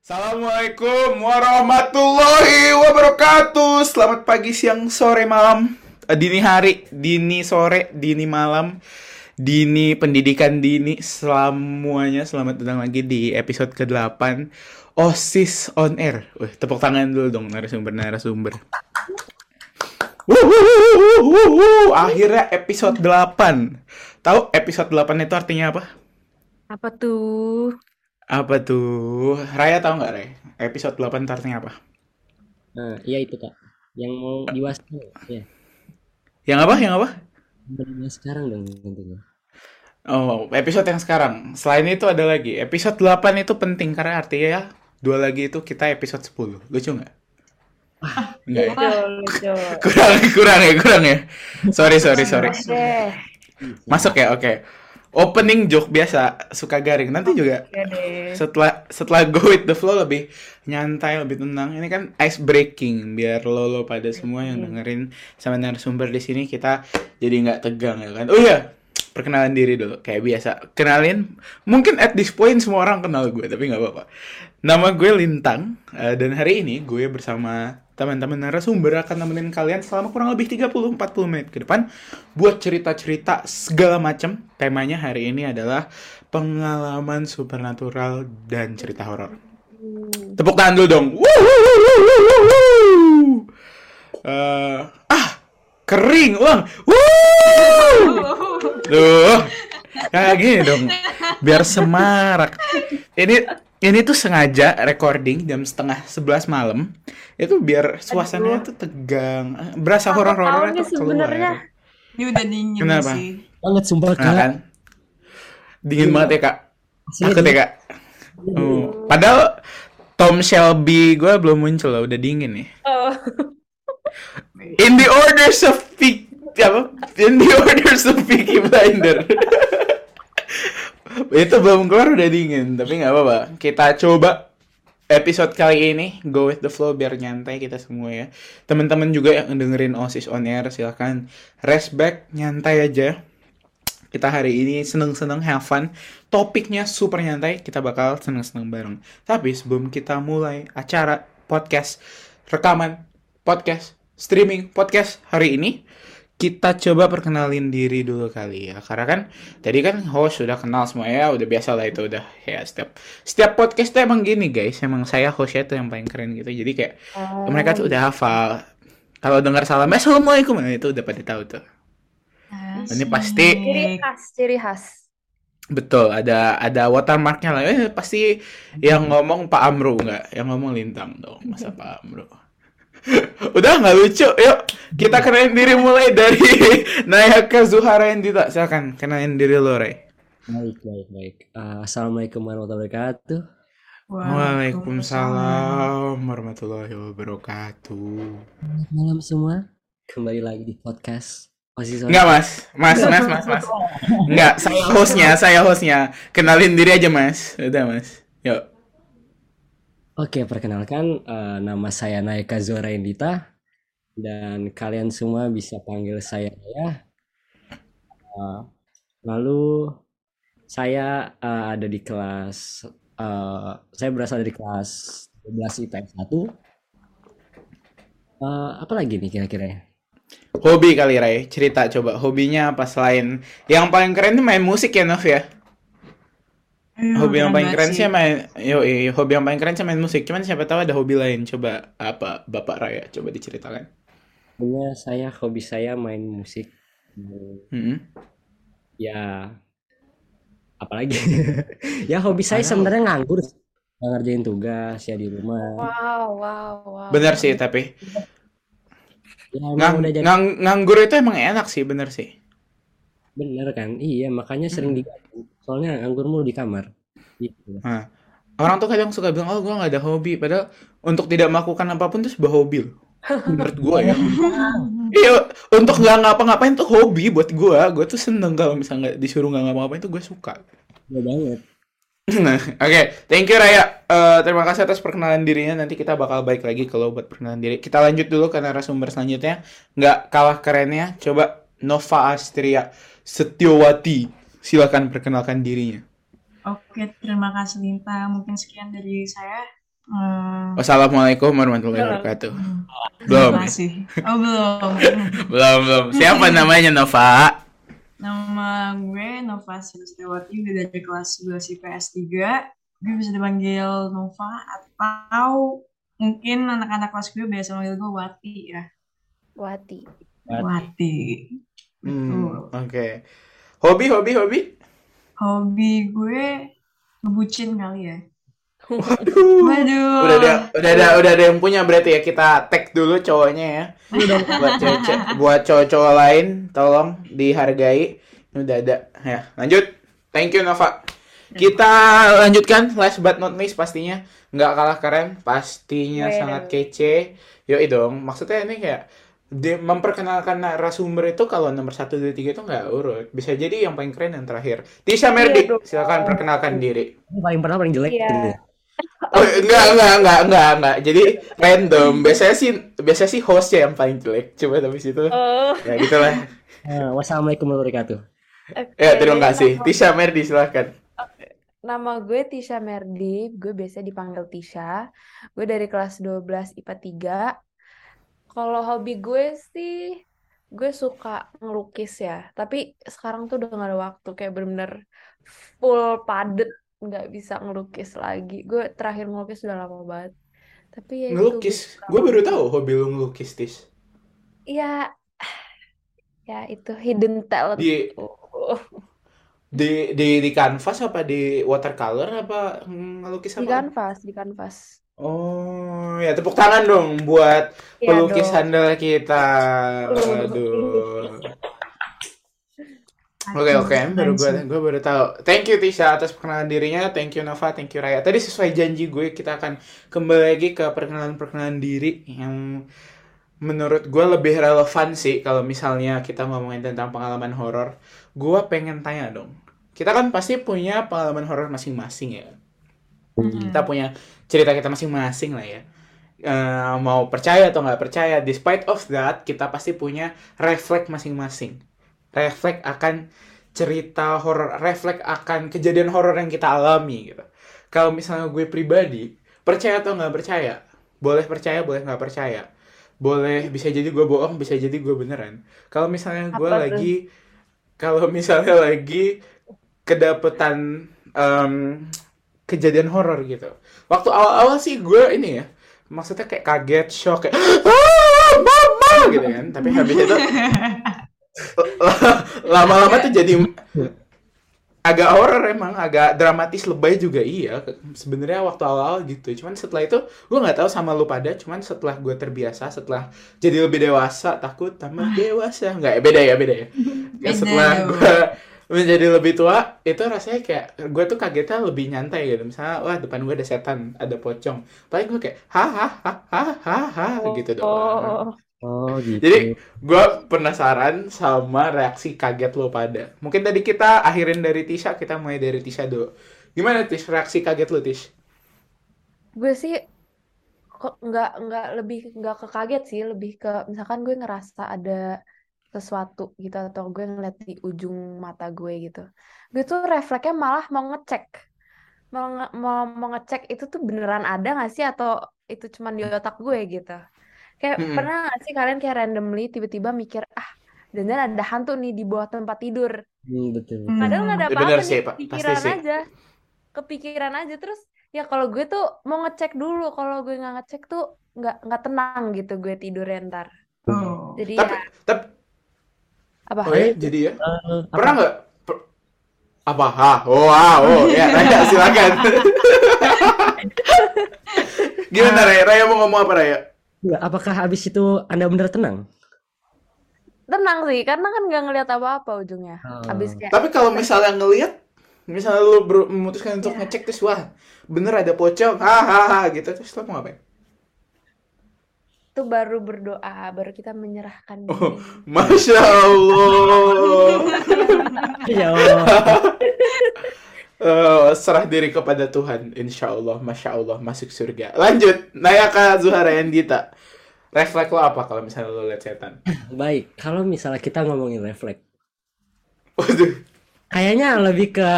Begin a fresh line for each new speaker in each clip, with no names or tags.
Assalamualaikum warahmatullahi wabarakatuh. Selamat pagi, siang, sore, malam, Eh, dini hari, dini sore, dini malam, dini pendidikan dini, semuanya selamat datang lagi di episode ke-8 OSIS on Air. Wih, tepuk tangan dulu dong narasumber-narasumber. Wuhuhuhuhuhu. Akhirnya episode 8. Tahu episode 8 itu artinya apa?
Apa tuh?
Apa tuh? Raya tahu nggak, Ray? Episode 8 itu artinya apa?
Nah, iya itu kak. Yang mau diwas ya.
Yang apa? Yang apa?
Benar sekarang dong tentunya.
Oh, episode yang sekarang. Selain itu ada lagi. Episode 8 itu penting karena artinya ya, dua lagi itu kita episode 10. Lucu nggak? Enggak ya? Kurang, kurang ya, kurang ya. Sorry, sorry, sorry. Masuk ya, oke. Opening joke biasa, suka garing. Nanti juga setelah setelah go with the flow lebih nyantai, lebih tenang. Ini kan ice breaking biar lo lo pada semua yang dengerin sama narasumber di sini kita jadi nggak tegang ya kan. Oh iya, perkenalan diri dulu kayak biasa. Kenalin, mungkin at this point semua orang kenal gue tapi nggak apa-apa. Nama gue Lintang eh, dan hari ini gue bersama teman-teman narasumber akan nemenin kalian selama kurang lebih 30-40 menit ke depan buat cerita-cerita segala macam. Temanya hari ini adalah pengalaman supernatural dan cerita horor. Tepuk tangan dulu dong. Ah, kering, uang. Wuh! Tuh, kayak gini dong. Biar semarak. Ini ini tuh sengaja recording jam setengah sebelas malam. Itu biar suasananya tuh tegang, berasa tuh keluar.
sebenarnya.
Ini udah dingin
Kenapa?
sih.
Banget sumpah
Nah,
kak.
kan? Dingin banget ya, Kak.
Asli
Takut ya, Kak. Oh. Padahal Tom Shelby gue belum muncul loh, udah dingin nih.
Oh,
In the orders of Peak apa? In the orders of Peaky Blinder. Itu belum keluar udah dingin, tapi nggak apa-apa. Kita coba episode kali ini go with the flow biar nyantai kita semua ya. Teman-teman juga yang dengerin OSIS on air silahkan rest back nyantai aja. Kita hari ini seneng-seneng have fun. Topiknya super nyantai, kita bakal seneng-seneng bareng. Tapi sebelum kita mulai acara podcast rekaman podcast streaming podcast hari ini kita coba perkenalin diri dulu kali ya. Karena kan tadi kan host sudah kenal semua ya udah biasa lah itu udah ya setiap setiap podcast tuh emang gini guys. Emang saya hostnya tuh yang paling keren gitu. Jadi kayak mereka tuh udah hafal. Kalau dengar salam assalamualaikum nah, itu udah pada tahu tuh. Ini pasti
ciri khas, ciri khas.
betul ada ada watermarknya lah. Eh, pasti yang ngomong Pak Amro nggak? Yang ngomong Lintang dong masa Pak Amro udah nggak lucu? Yuk kita kenalin diri mulai dari Nayaka Zuhara Yandita silakan kenalin diri lo Ray.
Baik baik baik. Eh, Assalamualaikum warahmatullahi wabarakatuh.
Waalaikumsalam warahmatullahi wabarakatuh.
Malam semua. Kembali lagi di podcast.
Enggak mas, mas, mas, mas, mas. Enggak, saya hostnya, saya hostnya. Kenalin diri aja mas. Udah mas, yuk
Oke, perkenalkan eh, nama saya Naika Zora Indita dan kalian semua bisa panggil saya ya. Eh, lalu saya eh, ada di kelas eh, saya berasal dari kelas 12 IPS 1. Eh, apa lagi nih kira-kira ya?
Hobi kali Ray, cerita coba Hobinya apa selain Yang paling keren tuh main musik ya Nov ya Hobi yang paling keren sih main yo, hobi yang paling keren sih main musik. Cuman siapa tahu ada hobi lain. Coba apa Bapak Raya coba diceritakan.
Sebenarnya saya hobi saya main musik. Hmm,
Hmm.
Ya apalagi? ya hobi saya sebenarnya nganggur. Ngerjain tugas ya di rumah.
Wow, wow, wow.
Bener sih tapi
Ya
ngang,
udah jadi
ngang- nganggur itu emang enak sih, bener sih.
Bener kan? Iya, makanya sering diganggu. Soalnya nganggur mulu di kamar. Gitu.
Nah, orang tuh kadang suka bilang, oh gue gak ada hobi. Padahal untuk tidak melakukan apa pun itu sebuah hobi loh. Menurut gue ya. Iya, untuk nggak ngapa-ngapain tuh hobi buat gue. Gue tuh seneng kalau misalnya nggak disuruh nggak ngapa-ngapain tuh gue suka.
Iya banget.
Nah, oke, thank you Raya. eh, terima kasih atas perkenalan dirinya. Nanti kita bakal balik lagi kalau buat perkenalan diri. Kita lanjut dulu ke narasumber selanjutnya. Nggak kalah kerennya. Coba Nova Astria Setiawati. Silakan perkenalkan dirinya.
Oke, terima kasih Linta. Mungkin sekian dari saya. Hmm,
Wassalamualaikum warahmatullahi wabarakatuh. Belum.
terima kasih. Oh, belum.
Belum, belum. Siapa namanya Nova?
Nama gue Nova Silistiawati, gue dari kelas 12 IPS 3. Gue bisa dipanggil Nova atau mungkin anak-anak kelas gue biasa manggil gue Wati ya.
Wati.
Wati.
Hmm, oke. Hobi, hobi, hobi?
Hobi gue ngebucin kali ya.
Waduh.
Waduh.
Udah ada, udah ada, udah ada yang punya berarti ya. Kita tag dulu cowoknya ya. buat cewek buat cowok-cowok lain tolong dihargai udah ada ya lanjut thank you Nova kita lanjutkan last but not least pastinya nggak kalah keren pastinya sangat kece yoi dong maksudnya ini kayak di, memperkenalkan narasumber itu kalau nomor satu dua tiga itu nggak urut bisa jadi yang paling keren yang terakhir Tisha Merdi
Iya dong.
silakan perkenalkan diri
Ini paling pernah paling jelek
Iya.
gitu ya.
Oh, enggak, enggak, enggak, enggak, enggak. Jadi random. Biasanya sih biasanya sih hostnya yang paling jelek. Coba tapi situ.
Oh.
Ya gitulah.
Eh, wassalamualaikum warahmatullahi wabarakatuh.
Ya, terima kasih.
nama-
Tisha Merdi silahkan.
Nama gue Tisha Merdi, gue biasa dipanggil Tisha. Gue dari kelas 12 IPA 3. Kalau hobi gue sih, gue suka ngelukis ya. Tapi sekarang tuh udah gak ada waktu, kayak bener-bener full padet, nggak bisa ngelukis lagi. Gue terakhir ngelukis udah lama banget. Tapi ya itu, gue
Ngelukis.
suka
Gue baru tahu hobi lu ngelukis, Tis.
Ya, ya itu hidden talent.
Di di di di kanvas apa di watercolor apa ngelukis
Di
apa?
kanvas, di kanvas.
Oh, ya tepuk tangan dong buat
Iya
pelukis
dong.
handal kita. Aduh. Oke oke, baru gue gue baru tahu. Thank you Tisha atas perkenalan dirinya. Thank you Nova, thank you Raya. Tadi sesuai janji gue kita akan kembali lagi ke perkenalan-perkenalan diri yang menurut gue lebih relevan sih kalau misalnya kita ngomongin tentang pengalaman horor. Gue pengen tanya dong. Kita kan pasti punya pengalaman horor masing-masing ya. Kita punya cerita kita masing-masing lah ya. Eh, mau percaya atau nggak percaya, despite of that, kita pasti punya refleks masing-masing refleks akan cerita horor, refleks akan kejadian horor yang kita alami gitu. Kalau misalnya gue pribadi, percaya atau nggak percaya, boleh percaya, boleh nggak percaya, boleh bisa jadi gue bohong, bisa jadi gue beneran. Kalau misalnya gue lagi, kalau misalnya lagi kedapetan em, kejadian horor gitu. Waktu awal-awal sih gue ini ya, maksudnya kayak kaget, shock, kayak "Ah, mama gitu kan. Tapi habis itu lama-lama tuh jadi agak horor emang agak dramatis lebay juga iya. Sebenarnya waktu awal gitu. Cuman setelah itu gue nggak tahu sama lu pada cuman setelah gue terbiasa setelah jadi lebih dewasa takut tambah dewasa. Nggak beda ya beda ya.
Beda
setelah gue menjadi lebih tua itu rasanya kayak gue tuh kagetnya lebih nyantai gitu misalnya wah depan gue ada setan ada pocong paling gue kayak hahaha hahaha gitu doang
Oh,
Oh gitu.
jadi gue penasaran sama reaksi kaget lo pada. Mungkin tadi kita akhirin dari Tisha, kita mulai dari Tisha dulu. Gimana Tish reaksi kaget lo Tish?
gue sih kok nggak nggak lebih nggak ke kaget sih, lebih ke misalkan gue ngerasa ada sesuatu gitu atau gue ngeliat di ujung mata gue gitu. Gue tuh refleksnya malah mau ngecek, mau nge- mau, mau ngecek itu tuh beneran ada nggak sih atau itu cuman di otak gue gitu. Kayak
Mm-mm.
pernah nggak sih kalian kayak randomly tiba-tiba mikir ah dan ada hantu nih di bawah tempat tidur.
Hmm, betul.
Hmm.
Padahal nggak ada
Ya,
apa-apa
sih, Pak. Pasti
kepikiran
sih.
aja. Kepikiran aja terus ya kalau gue tuh mau ngecek dulu, kalau gue nggak ngecek tuh nggak nggak tenang gitu gue tidurnya ntar.
Oh.
Jadi
Tapi,
ya
tapi,
apa?
oh ya, jadi ya.
Eh,
Pernah nggak? per- apa? Ha? Oh, ah, oh, ya, Raya, silakan. Gimana Raya? Raya mau ngomong apa Raya?
Nggak, apakah habis itu Anda benar tenang?
Tenang sih, karena kan nggak ngeliat apa-apa ujungnya.
Oh.
Habis kayak
Tapi kalau misalnya ngelihat, misalnya lu memutuskan untuk
Ya.
ngecek terus wah, bener ada pocong, hahaha gitu, terus lo mau ngapain?
Itu baru berdoa, baru kita menyerahkan diri.
Oh, Masya Allah.
Ya Allah.
Eh, serah diri kepada Tuhan, insya Allah, masya Allah, masuk surga. Lanjut, Nayaka Zuhara Yandita. Refleks lo apa kalau misalnya lo lihat setan?
Baik, kalau misalnya kita ngomongin refleks,
Waduh,
kayaknya lebih ke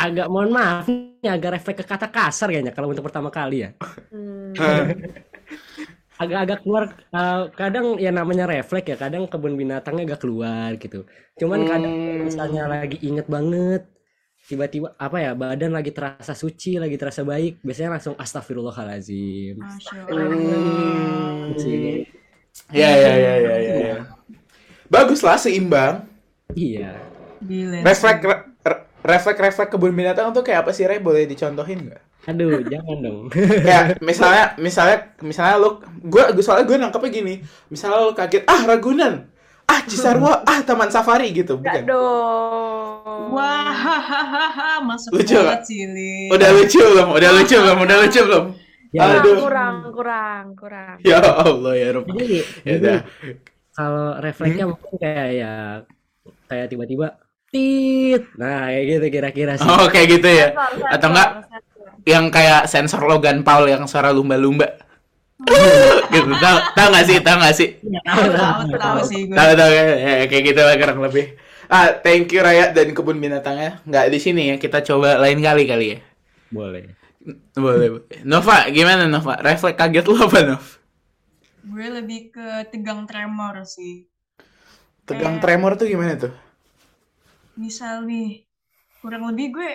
agak mohon maaf nih, agak refleks ke kata kasar kayaknya kalau untuk pertama kali ya.
Hmm.
Agak-agak keluar eh, kadang ya namanya refleks ya, kadang kebun binatangnya agak keluar gitu. Cuman kadang
Hmm.
misalnya lagi inget banget tiba-tiba apa ya badan lagi terasa suci, lagi terasa baik, biasanya langsung astagfirullahalazim.
Hmm.
Sih.
ya ya ya ya ya. ya. Bagus lah seimbang.
Iya.
Refleks re- re- refleks refleks kebun binatang tuh kayak apa sih Ray? Boleh dicontohin nggak?
Aduh, jangan dong.
Kayak misalnya misalnya misalnya lu gue gue soalnya gue nangkepnya gini. Misalnya lu kaget ah Ragunan, ah Cisarua, ah Taman Safari gitu, bukan?
dong.
Wah, hahaha, masuk
Lucu
banget sih.
Udah lucu belum? Udah lucu belum? Udah lucu belum?
Ya,
Kurang,
Aduh.
kurang, kurang, kurang.
Ya Allah ya Rob.
jadi,
Ya
jadi kalau refleksnya mungkin kayak ya kayak tiba-tiba tit. Nah, kayak gitu kira-kira sih.
Oh kayak gitu ya. Atau enggak. Yang kayak sensor Logan Paul yang suara lumba-lumba. gitu. Tahu tahu nggak sih? Tahu nggak sih?
Tahu, tahu, tahu sih gue.
Tahu tahu ya, kayak gitu lah kurang lebih. Ah, thank you Raya dan kebun binatangnya. Nggak di sini ya. Kita coba lain kali kali ya.
Boleh.
Boleh. boleh. Nova, gimana Nova? Refleks kaget lo apa Nov?
Gue lebih ke tegang tremor sih.
Tegang
Kayak-
tremor tuh gimana tuh?
Misal nih, kurang lebih gue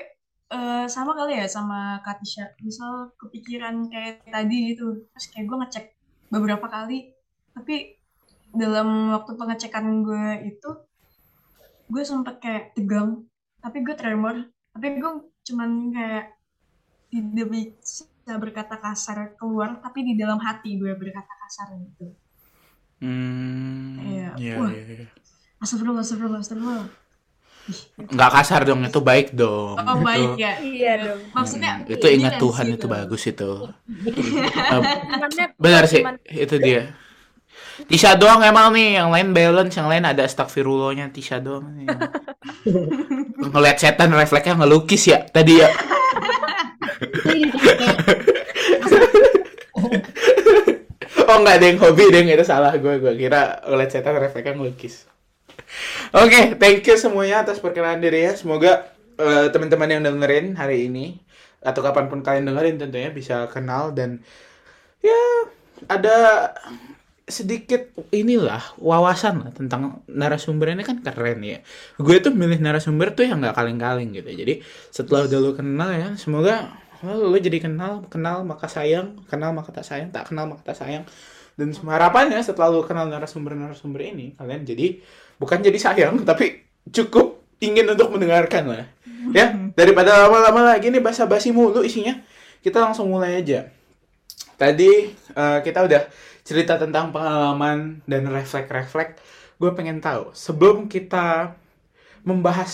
eh, sama kali ya sama Katisha. Misal kepikiran kayak tadi gitu, terus kayak gue ngecek beberapa kali, tapi dalam waktu pengecekan gue itu, gue sempet kayak tegang, tapi gue tremor, tapi gue cuman kayak tidak bisa berkata kasar keluar, tapi di dalam hati gue berkata kasar gitu.
Hmm.
Iya.
Iya,
Wah.
iya, iya.
Astagfirullah, astagfirullah, astagfirullah.
Nggak kasar dong, itu baik dong.
Oh baik
Itu,
ya.
Iya dong.
Maksudnya
Hmm, itu ingat Tuhan itu bagus itu.
Cumannya
Benar sih, itu dia. Tisha doang emang nih, yang lain balance, yang lain ada astagfirullahnya Tisha doang nih. Ngeliat setan refleksnya ngelukis ya tadi ya. oh enggak ada yang hobi deh itu salah gue gue kira ngeliat setan refleksnya ngelukis. Oke, thank you semuanya atas perkenalan diri ya. Semoga eh, teman-teman yang dengerin hari ini atau kapan pun kalian dengerin tentunya bisa kenal dan ya ada sedikit inilah wawasan lah tentang narasumber ini kan keren ya. Gue tuh milih narasumber tuh yang nggak kaleng-kaleng gitu. Jadi setelah udah lu kenal ya, semoga lu, lu jadi kenal, kenal maka sayang, kenal maka tak sayang, tak kenal maka tak sayang. Dan harapannya setelah lu kenal narasumber-narasumber ini, kalian jadi bukan jadi sayang, tapi cukup ingin untuk mendengarkan lah. Ya, daripada lama-lama lagi nih basa-basi mulu isinya, kita langsung mulai aja. Tadi eh, kita udah cerita tentang pengalaman dan refleks-refleks. Gue pengen tahu, sebelum kita membahas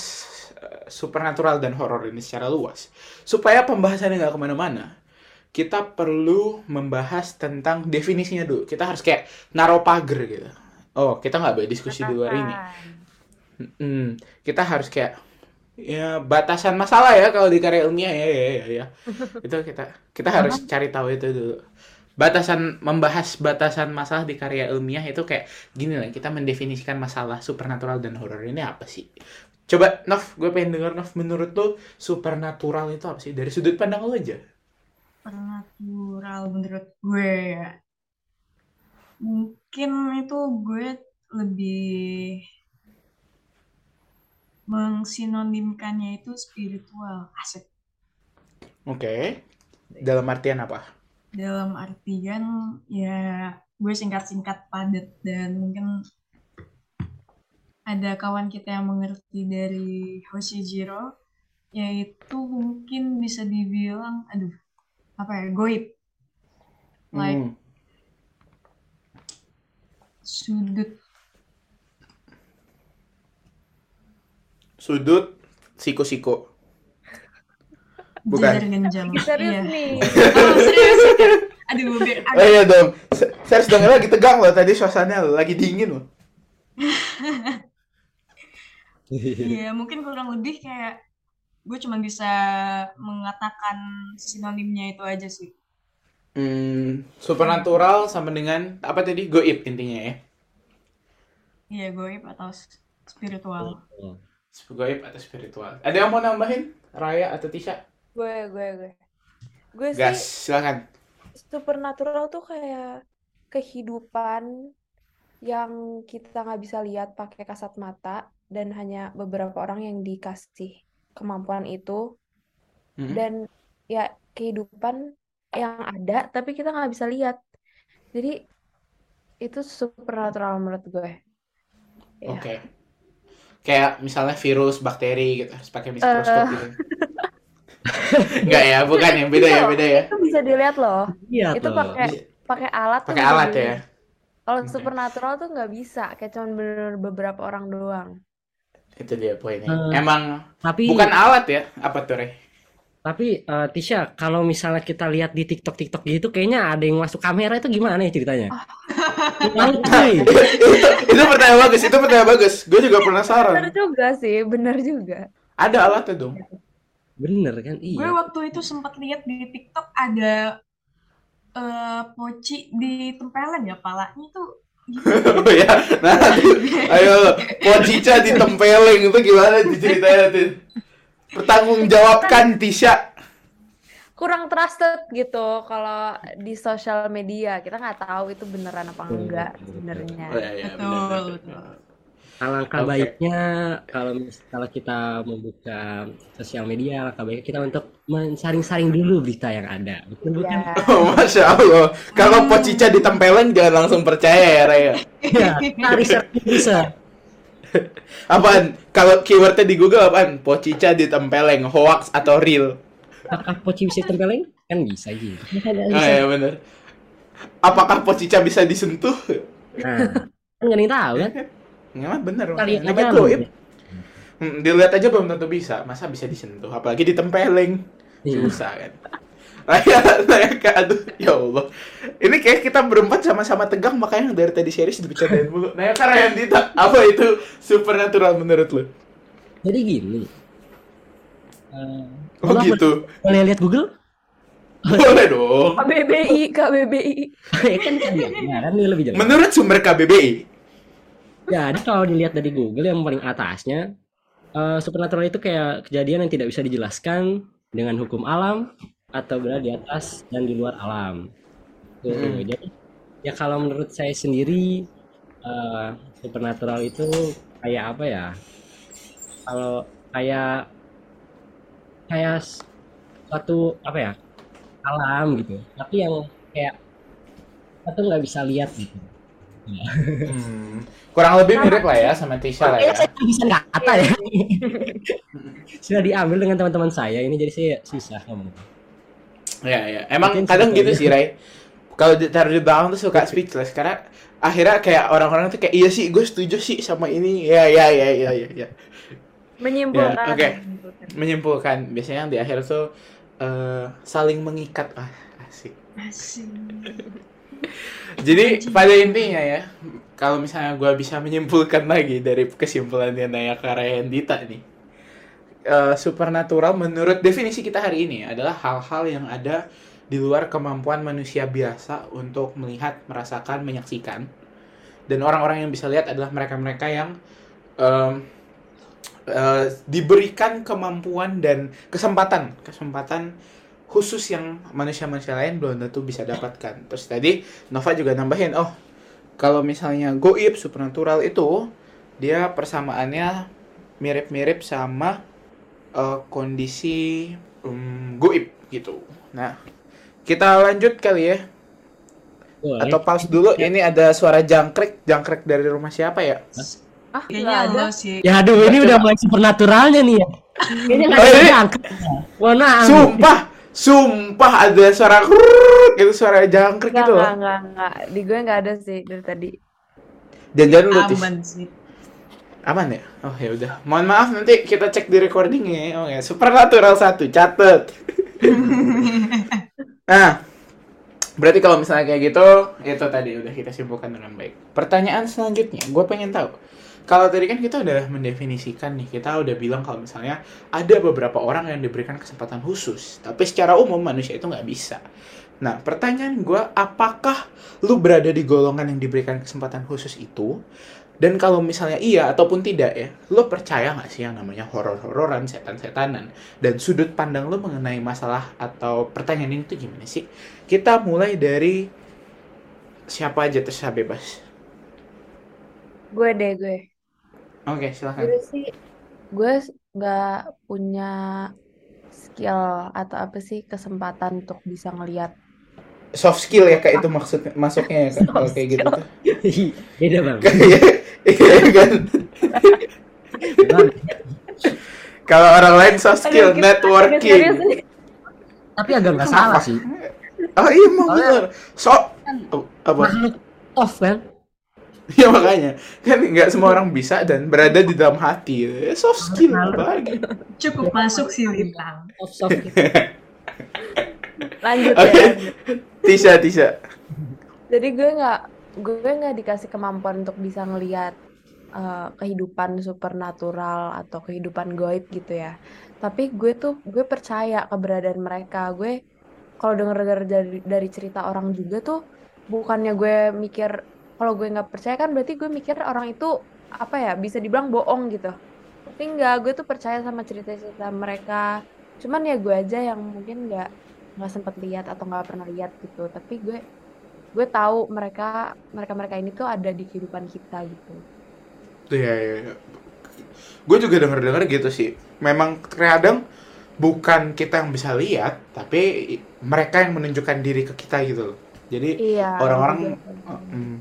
eh, supernatural dan horor ini secara luas, supaya pembahasannya nggak ke mana-mana, kita perlu membahas tentang definisinya dulu. Kita harus kayak naruh pagar gitu. Oh, kita nggak boleh diskusi di luar ini. Hmm, kita harus kayak ya batasan masalah ya kalau di karya ilmiah ya ya ya, ya. itu kita kita harus cari tahu itu dulu batasan membahas batasan masalah di karya ilmiah itu kayak gini lah kita mendefinisikan masalah supernatural dan horor ini apa sih coba Nov gue pengen denger Nov menurut lo supernatural itu apa sih dari sudut pandang lo aja
Supernatural menurut gue ya. Mungkin itu gue lebih mengsinonimkannya itu spiritual. Asik.
oke dalam artian apa
Dalam artian ya gue singkat-singkat padat dan mungkin ada kawan kita yang mengerti dari Hoshijiro yaitu mungkin bisa dibilang aduh apa ya goib like
Hmm.
sudut
sudut siko-siko Bukan.
genjang
Serius
Iya.
nih.
oh serius aduh biar
Oh
agak
iya dong, Se- saya sedang lagi tegang loh tadi suasananya lagi dingin loh.
Iya, mungkin kurang lebih kayak gue cuma bisa mengatakan sinonimnya itu aja sih.
Hmm, supernatural sama dengan apa tadi? Goib intinya ya.
Iya, goib atau spiritual.
Oh.
Goib atau spiritual. Ada yang mau nambahin? Raya atau Tisha?
Gue, gue, gue. Gue sih
Gas, silakan.
supernatural tuh kayak kehidupan yang kita nggak bisa lihat pakai kasat mata dan hanya beberapa orang yang dikasih kemampuan itu
Mm-mm.
dan ya kehidupan yang ada tapi kita nggak bisa lihat jadi itu supernatural menurut gue ya
Oke. Kayak misalnya virus, bakteri gitu, harus pakai mikroskop
Eh.
gitu. Enggak ya, bukan ya, beda ya, beda ya.
itu bisa dilihat loh
Iya
itu
tuh.
pakai pakai alat tuh
Pakai
bisa
alat ya.
dilihat kalau supernatural tuh nggak bisa kayak cuman bener beberapa orang doang
Itu dia poinnya.
Eh,
Emang
Tapi
bukan alat ya, apa tuh, Re?
tapi eh, Tisha, kalau misalnya kita lihat di TikTok TikTok gitu, kayaknya ada yang masuk kamera itu gimana ya ceritanya?
Itu, itu pertanyaan bagus, itu pertanyaan bagus. Gue juga
bener
penasaran.
juga sih bener juga
Ada alatnya dong.
Bener kan?
Gue
Iya.
waktu itu sempat lihat di TikTok ada eh poci ditempelin ya palanya tuh
Oh ya, nah ayo Pocica ditempeleng itu gimana ceritanya tuh? Pertanggungjawabkan Tisha.
kurang trusted gitu kalau di sosial media kita nggak tahu itu beneran apa enggak sebenarnya
Oh, iya, iya,
Betul, betul.
Benar.
Alangkah
Oke.
baiknya kalau mis- kalau kita membuka sosial media, alangkah baiknya kita untuk mensaring-saring dulu berita yang ada. Betul bukan?
ya
Oh, Masya Allah. Kalau Pocica ditempeleng jangan langsung percaya ya, Raya.
Iya. Kita riset bisa.
Apaan? Kalau keywordnya di Google apaan? Pocica ditempeleng, hoax atau real?
Apakah poci bisa tempeleng? Kan bisa gitu.
Ah ya bener. Apakah Pocica bisa disentuh?
Nah, kan nggak ada yang tahu kan?
Nggak bener.
Kita lihat
goib. Hmm, dilihat aja belum tentu bisa. Masa bisa disentuh? Apalagi ditempeleng.
Iya.
Susah kan. Raya, Raya, Kak, aduh, ya Allah. Ini kayak kita berempat sama-sama tegang, makanya dari tadi series dibicarain mulu. Nah, Ryan Dita, apa itu supernatural menurut lu?
Jadi gini. Eh,
Oh
boleh-
gitu.
Boleh lihat Google?
Boleh dong.
KBBI KBBI
ya kan kan ya, ya kan dia lebih jelas.
Menurut sumber KBBI,
Jadi kalau dilihat dari Google yang paling atasnya, eh, supernatural itu kayak kejadian yang tidak bisa dijelaskan dengan hukum alam atau berada di atas dan di luar alam. Tuh,
Hmm.
Jadi ya kalau menurut saya sendiri eh, supernatural itu kayak apa ya? Kalau kayak kayak suatu apa ya alam gitu, tapi yang kayak kita tuh nggak bisa lihat gitu.
Hmm, kurang lebih mirip lah ya sama Tisha lah ya.
Kayaknya saya bisa kata ya. Sudah diambil dengan teman-teman saya ini jadi saya susah ngomong.
Ya, ya. Emang
Mungkin
kadang gitu
sebetulnya.
sih, Ray. Kalau ditaruh di belakang tuh suka speechless karena akhirnya kayak orang-orang tuh kayak iya sih, gue setuju sih sama ini. Ya, ya, ya, ya, ya, ya.
menyimpulkan
Ya, oke.
menyimpulkan.
Menyimpulkan, biasanya yang di akhir tuh eh, saling mengikat. Ah, asik.
Asik.
Jadi pada intinya ya, kalau misalnya gue bisa menyimpulkan lagi dari kesimpulannya Naya Karayandita nih, eh, supernatural menurut definisi kita hari ini adalah hal-hal yang ada di luar kemampuan manusia biasa untuk melihat, merasakan, menyaksikan. Dan orang-orang yang bisa lihat adalah mereka-mereka yang em, eh, diberikan kemampuan dan kesempatan, kesempatan khusus yang manusia-manusia lain belum tentu bisa dapatkan. Terus tadi Nova juga nambahin, oh kalau misalnya goib supernatural itu dia persamaannya mirip-mirip sama eh, kondisi um, goib gitu. Nah kita lanjut kali ya
Boleh.
atau pause dulu. Ini ada suara jangkrik, jangkrik dari rumah siapa ya?
ah
Kayaknya
ada
sih.
Ya aduh ini udah mulai supernaturalnya nih ya. Kayaknya nggak
Oh,
ada
ini-
yang angkat. Mohon maaf.
Sumpah, sumpah ada suara krrrr, itu suara jangkrik gitu loh.
nggak nggak di gue nggak ada sih dari tadi
Dan jangan lu.
Aman.
Aman ya? Oh ya udah. Mohon maaf nanti kita cek di recordingnya. ya. Oh ya, Supernatural satu catet. nah, berarti kalau misalnya kayak gitu, itu tadi udah kita simpulkan dengan baik. Pertanyaan selanjutnya, gue pengen tahu, kalau tadi kan kita udah mendefinisikan nih, kita udah bilang kalau misalnya ada beberapa orang yang diberikan kesempatan khusus, tapi secara umum manusia itu nggak bisa. Nah, pertanyaan gue, apakah lu berada di golongan yang diberikan kesempatan khusus itu? Dan kalau misalnya iya ataupun tidak ya, lu percaya nggak sih yang namanya horor-hororan, setan-setanan? Dan sudut pandang lu mengenai masalah atau pertanyaan ini tuh gimana sih? Kita mulai dari siapa aja terserah bebas.
Gue deh gue.
Oke, silakan.
Gue sih gue nggak punya skill atau apa sih kesempatan untuk bisa ngelihat
Soft skill ya kayak itu maksudnya masuknya ya Kak, kalau kayak gitu tuh.
Beda bang.
Kayak iya kan.
Bang,
Kalau orang lain soft skill
Aduh,
networking.
Tapi agak nggak salah sih.
Oh iya mau bener. So oh, apa?
Makhluk tough kan?
Ya makanya kan nggak semua orang bisa dan berada di dalam hati. Eh, Soft skill apa lagi?
Cukup masuk sih
soft.
Lanjut
Oke.
ya.
Tisha, Tisha.
Jadi gue nggak gue nggak dikasih kemampuan untuk bisa ngelihat eh, kehidupan supernatural atau kehidupan goib gitu ya. Tapi gue tuh gue percaya keberadaan mereka. Gue kalau denger-denger dari dari cerita orang juga tuh bukannya gue mikir kalau gue nggak percaya kan berarti gue mikir orang itu apa ya bisa dibilang bohong gitu. Tapi enggak, gue tuh percaya sama cerita-cerita mereka. Cuman ya gue aja yang mungkin nggak nggak sempet lihat atau nggak pernah lihat gitu. Tapi gue gue tahu mereka mereka mereka ini tuh ada di kehidupan kita gitu
Iya, iya, iya. Gue juga denger-denger gitu sih. Memang kadang bukan kita yang bisa lihat, tapi mereka yang menunjukkan diri ke kita gitu loh. Jadi
iya
orang-orang mm,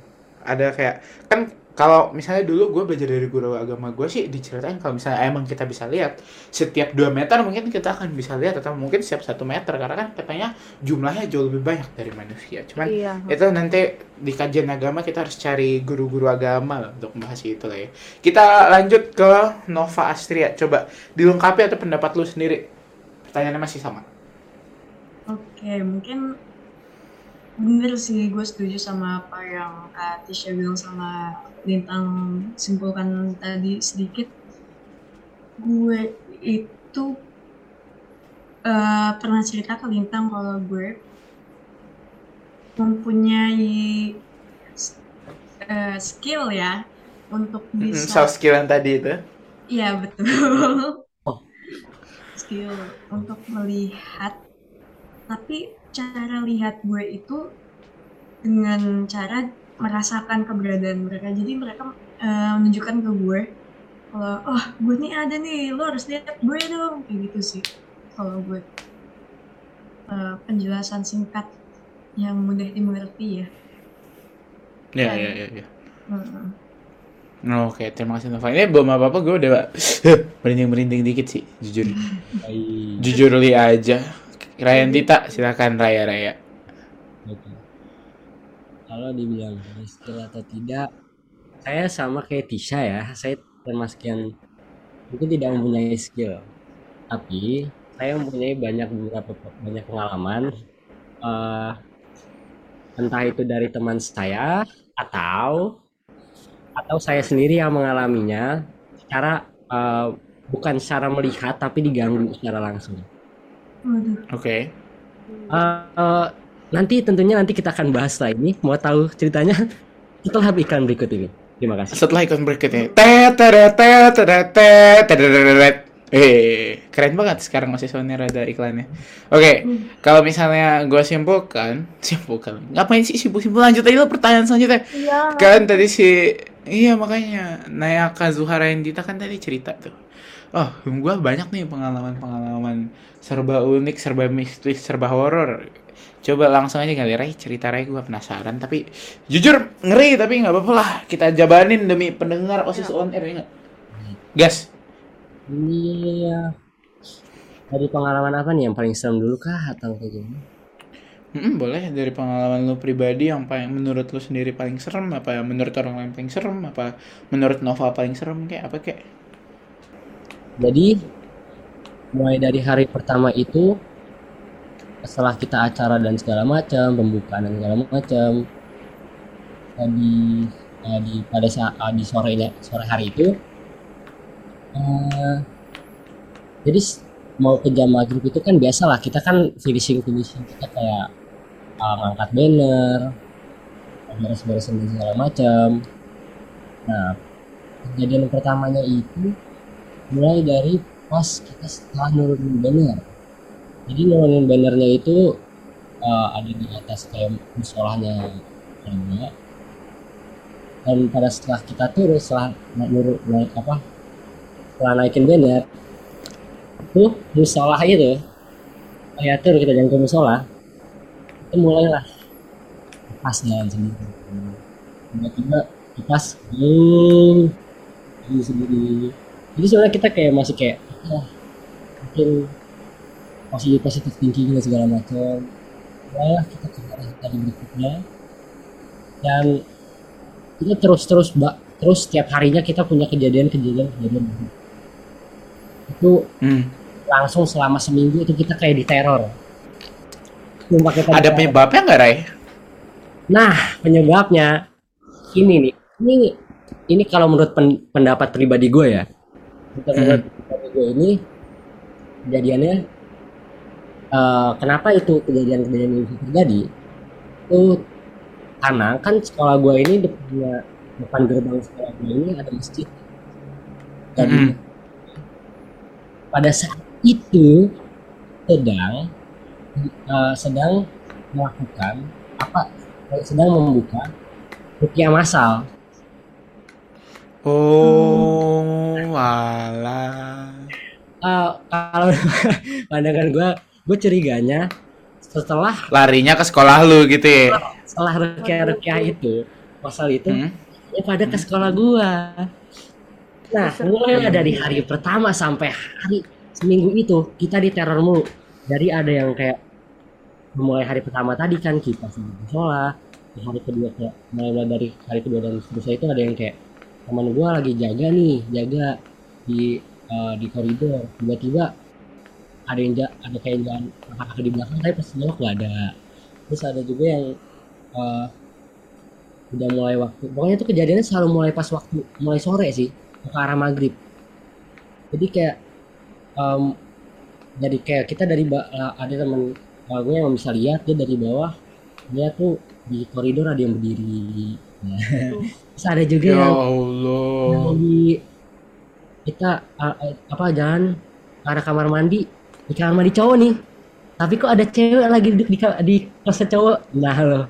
ada kayak kan kalau misalnya dulu gue belajar dari guru agama gue sih diceritain kalau misalnya emang kita bisa lihat setiap 2 meter mungkin kita akan bisa lihat atau mungkin setiap satu meter karena kan katanya jumlahnya jauh lebih banyak dari manusia. Cuman
iya.
itu nanti di kajian agama kita harus cari guru-guru agama lah untuk membahas itu lah ya. Kita lanjut ke Nova Astria. Coba dilengkapi atau pendapat lu sendiri? Pertanyaannya masih sama.
Oke, mungkin bener sih gue setuju sama apa yang Kak Tisha bilang sama Lintang simpulkan tadi sedikit. Gue itu eh, pernah cerita ke Lintang kalau gue mempunyai eh, skill ya untuk
Mm,
bisa
soft skill yang tadi itu
Iya betul.
Oh.
Skill untuk melihat, tapi cara lihat gue itu dengan cara merasakan keberadaan mereka. Jadi mereka eh, menunjukkan ke gue kalau oh gue nih ada nih, lo harus lihat gue dong kayak gitu sih. Kalau gue Eh, penjelasan singkat yang mudah dimengerti ya.
ya
Iya.
ya ya, ya.
Heeh.
Oke, terima kasih Nova. Ini belum apa-apa, gue udah merinding-merinding dikit sih, jujur.
Baik.
Jujur li aja. Ryan Tita, silakan Raya Raya.
Kalau dibilang skill atau tidak, saya sama kayak Tisha ya. Saya termasuk yang mungkin tidak mempunyai skill, tapi saya mempunyai banyak beberapa banyak pengalaman. eh, entah itu dari teman saya atau atau saya sendiri yang mengalaminya secara eh, bukan secara melihat tapi diganggu secara langsung.
Oke.
Eh, eh, nanti tentunya nanti kita akan bahas lah ini. Mau tahu ceritanya setelah iklan berikut ini. Terima kasih.
Setelah ikon berikutnya. Tet tet tet tet tet tet tet tet. Eh, keren banget sekarang masih soalnya ada iklannya. Oke, kalau misalnya gue simpulkan, simpulkan. Ngapain sih simpul-simpul? Lanjut aja lah pertanyaan selanjutnya.
iya
Kan tadi si iya makanya Nayaka Zuhara Indita kan tadi cerita tuh. Oh, gue banyak nih pengalaman-pengalaman serba unik, serba mistis, serba horor. Coba langsung aja kali Ray cerita Ray gue penasaran tapi jujur ngeri tapi nggak apa-apa lah kita jabanin demi pendengar osis on air ya? Gas.
Iya. Dari pengalaman apa nih yang paling serem dulu kah atau kayak gimana?
Mm, boleh dari pengalaman lu pribadi yang paling menurut lu sendiri paling serem apa menurut orang lain paling serem apa menurut Nova paling serem kayak apa kayak?
Jadi mulai dari hari pertama itu setelah kita acara dan segala macam, pembukaan dan segala macam, eh, di pada saat di sorenya sore hari itu eh, jadi mau ke jam maghrib itu kan biasa lah kita kan finishing finishing kita kayak eh, ngangkat banner beres-beresin dan segala macam. Nah kejadian pertamanya itu mulai dari pas kita setelah nurunin banner. Jadi nurunin bannernya itu eh, ada di atas kayak musolahnya juga dan pada setelah kita turun setelah naik naik apa setelah naikin banner itu musolah itu kayak turun kita jalan ke musola itu mulailah pas jalan sendiri. Tiba-tiba kipas ini sendiri jadi sebenarnya kita kayak masih kayak ah, mungkin masih positif thinking dan segala macam ya kita ke arah tadi berikutnya dan kita terus terus mbak terus setiap harinya kita punya kejadian kejadian itu
Hmm.
langsung selama seminggu itu kita kayak diteror
Ada penyebabnya nggak, Ray?
Nah, penyebabnya ini nih. Ini ini kalau menurut pen- pendapat pribadi gue ya. Menurut pribadi gue ini kejadiannya eh, kenapa itu kejadian-kejadian itu terjadi? Itu karena kan sekolah gue ini depannya depan gerbang sekolah gue ini ada masjid. Dan
Mm-mm.
pada saat itu sedang eh, sedang melakukan apa sedang membuka rupiah massal
Oh, walah.
Eh, kalau pandangan gue gue curiganya setelah
Larinya ke sekolah lu gitu ya?
setelah rupiah itu masal itu
Hmm?
ya pada ke sekolah gua nah mulai dari hari pertama sampai hari seminggu itu kita diteror mulu jadi ada yang kayak mulai hari pertama tadi kan kita sama sekolah di hari kedua kayak mulai mulai dari hari kedua dan seterusnya itu ada yang kayak teman gua lagi jaga nih jaga di eh, di koridor. Tiba-tiba ada yang ada kayak jalan kakak di belakang tapi pas nengok nggak ada. Terus ada juga yang eh, udah mulai waktu pokoknya itu kejadiannya selalu mulai pas waktu mulai sore sih ke arah maghrib. Jadi kayak em, jadi kayak kita dari ada teman eh, gue yang bisa lihat dia dari bawah dia tuh di koridor ada yang berdiri terus ada juga
Ya
yang
Allah.
lagi kita uh, uh, apa jalan ke arah kamar mandi di kamar mandi cowok nih tapi kok ada cewek lagi duduk di di kelas cowok nah loh.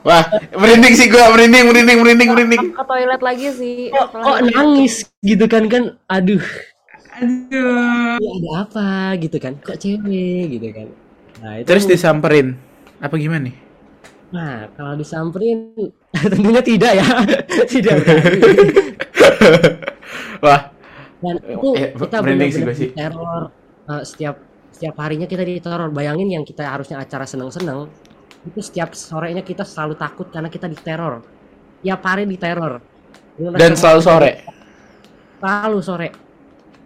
Wah, merinding sih gua, merinding, merinding, merinding, merinding.
Ke toilet lagi sih
kok, kok nangis gitu kan kan aduh
Aduh.
ini ada apa gitu kan kok cewek gitu kan nah itu
Terus disamperin. Apa gimana nih?
Nah kalau disamperin tentunya tidak ya tidak.
Wah,
dan itu
Eh,
kita benar-benar
sih.
diteror eh, setiap setiap harinya kita diteror bayangin yang kita harusnya acara seneng-seneng itu setiap sorenya kita selalu takut karena kita diteror tiap hari diteror
dan selalu sore.
selalu sore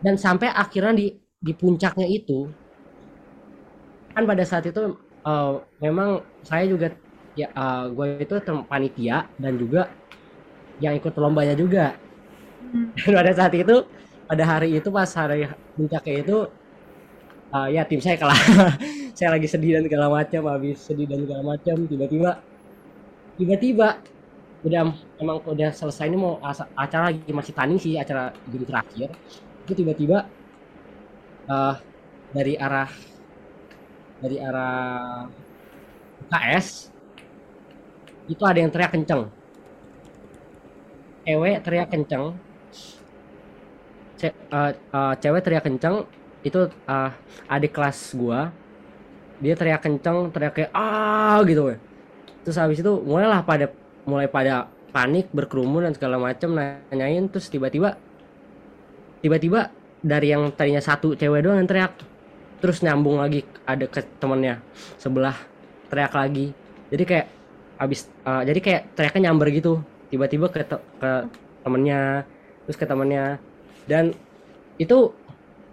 dan sampai akhirnya di di puncaknya itu kan pada saat itu eh, memang saya juga ya gue itu tem- panitia dan juga yang ikut lombanya juga. Dan pada saat itu pada hari itu pas hari puncaknya itu eh, ya tim saya kalah. Saya lagi sedih dan segala macam habis sedih dan segala macam tiba-tiba tiba-tiba udah emang udah selesai ini mau acara lagi masih tanding sih acara game terakhir. Itu tiba-tiba eh dari arah dari arah UKS itu ada yang teriak kenceng. Cewek teriak kenceng. Ce- eh, eh, cewek teriak kenceng. Itu eh, adik kelas gua. Dia teriak kenceng teriak kayak ah gitu. Weh. terus habis itu mulailah pada mulai pada panik berkerumun dan segala macam nanyain. Terus tiba-tiba tiba-tiba dari yang tadinya satu cewek doang yang teriak. Terus nyambung lagi ada ke temennya sebelah teriak lagi. Jadi kayak habis eh, jadi kayak teriaknya nyamber gitu tiba-tiba ke te- ke temennya terus ke temennya dan itu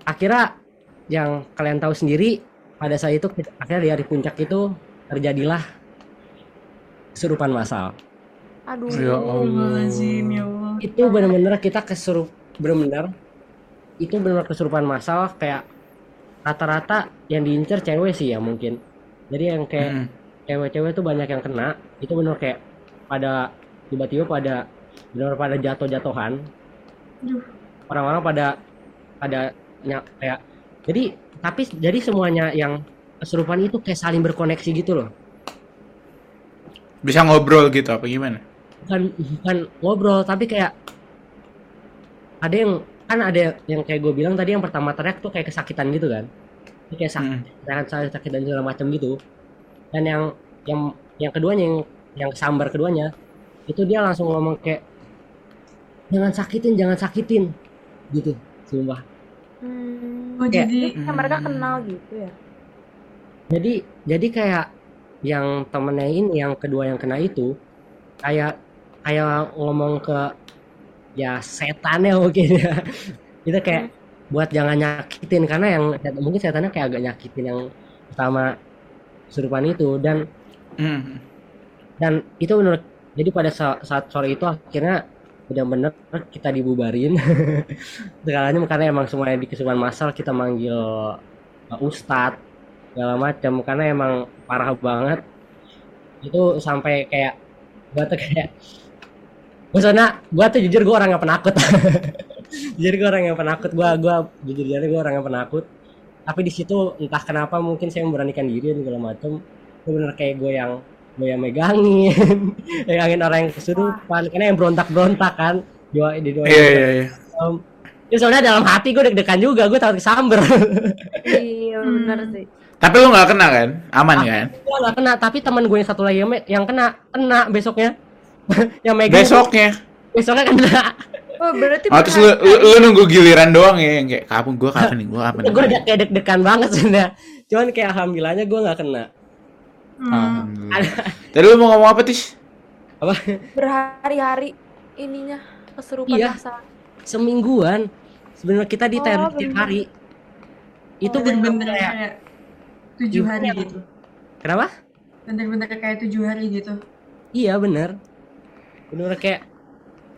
akhirnya yang kalian tahu sendiri pada saat itu akhirnya di hari puncak itu terjadilah kesurupan massal
Aduh.
Ya Allah.
Ya Allah.
itu bener-bener kita kesurup bener-bener itu bener kesurupan masalah kayak rata-rata yang diincer cewek sih ya mungkin jadi yang kayak
Mm.
Cewek-cewek tuh banyak yang kena itu bener kayak pada tiba-tiba pada bener pada jatuh-jatuhan
Aduh.
orang-orang pada pada ny- kayak jadi tapi jadi semuanya yang kesurupan itu kayak saling berkoneksi gitu loh
Bisa ngobrol gitu apa gimana?
bukan bukan ngobrol tapi kayak ada yang kan ada yang kayak gue bilang tadi yang pertama teriak tuh kayak kesakitan gitu kan Ini kayak sakit
Mm.
sakit, sakit dan segala macam gitu dan yang yang yang keduanya yang yang sambar keduanya itu dia langsung ngomong kayak jangan sakitin jangan sakitin gitu sumpah
Hmm.
Oh,
Kayak-
jadi
Kan mereka kenal gitu ya.
jadi jadi kayak yang temennya ini yang kedua yang kena itu kayak kayak ngomong ke ya setannya mungkin ya itu kayak buat jangan nyakitin karena yang mungkin setannya kayak agak nyakitin yang pertama kesurupan itu dan
Mm.
dan itu menurut jadi pada sa- saat sore itu akhirnya benar-benar kita dibubarin. Segalanya karena emang semuanya di kesurupan masal kita manggil uh, ustadz segala macam karena emang parah banget. Itu sampai kayak gua tuh kayak sana gua tuh jujur gua orang yang penakut. Jujur gua orang yang penakut. Gua gua jujur jujur gua orang yang penakut tapi di situ entah kenapa mungkin saya memberanikan diri dan segala macam itu bener kayak gue yang gue yang megangin megangin orang yang kesurupan karena yang berontak berontak kan doa di doa
Iya iya iya.
ya soalnya dalam hati gue deg-degan juga gue takut kesamber
Iya bener sih.
Tapi lu nggak kena kan? Aman kan?
gue gak kena tapi teman gue yang satu lagi yang, yang kena kena besoknya yang megang
Besoknya.
besoknya kena
Oh berarti
Oh, terus lu, lu, lu nunggu giliran doang ya yang kayak kapan gua kapan nih gua kapan nih.
gue udah kayak deg-degan banget sebenarnya cuman kayak alhamdulillahnya gue nggak kena
hmm,
Alhamdulillah. Tadi lu mau ngomong apa, Tis?
apa
berhari-hari ininya kesurupan
Iya.
masalah.
semingguan sebenarnya kita di
Oh,
tiap hari itu
bener-bener
bener-bener kayak
kayak tujuh hari
Iya.
gitu.
kenapa
Bener-bener kayak tujuh hari gitu.
Iya bener bener kayak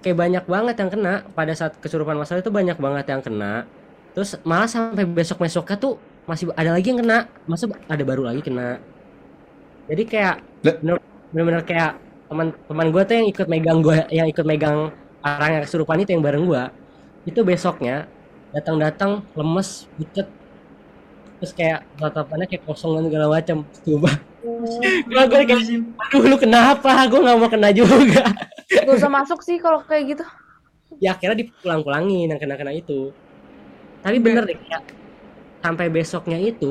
kayak banyak banget yang kena. Pada saat kesurupan masal itu banyak banget yang kena. Terus malah sampai besok besoknya tuh masih ada lagi yang kena. Masa ada baru lagi kena. Jadi kayak bener-bener kayak teman-teman gue tuh yang ikut megang gue yang ikut megang orang yang kesurupan itu yang bareng gue itu besoknya datang-datang lemes pucet terus kayak tatapannya kayak kosong dan segala macam. Coba gue gue kayak aduh lu kenapa? Gue nggak mau kena juga.
Gak usah masuk sih kalau kayak gitu.
ya akhirnya dipulang-pulangin yang kena-kena itu. Tapi bener deh kayak sampai besoknya itu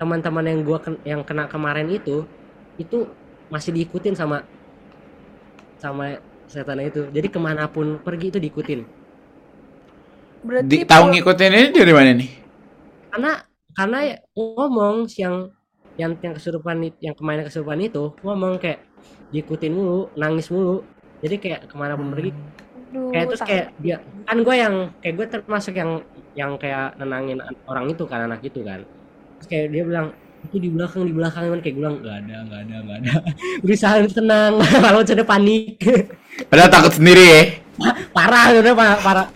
teman-teman yang gua ken- yang kena kemarin itu itu masih diikutin sama sama setan itu. Jadi ke mana pun pergi itu diikutin.
Berarti
Di, tahu ngikutin ini dari mana nih?
karena karena ya ngomong yang yang yang kesurupan yang kemarin kesurupan itu ngomong kayak diikutin mulu nangis mulu. Jadi kayak ke mana pun pergi.
Aduh,
kayak terus kayak dia kan gue yang kayak gue termasuk yang yang kayak nenangin an- orang itu kan anak itu kan. Terus kayak dia bilang itu di belakang di belakang. Kan kayak gue bilang nggak ada nggak ada nggak ada. Berusaha tenang kalau sudah panik.
Padahal takut sendiri ya.
parah udah parah, parah.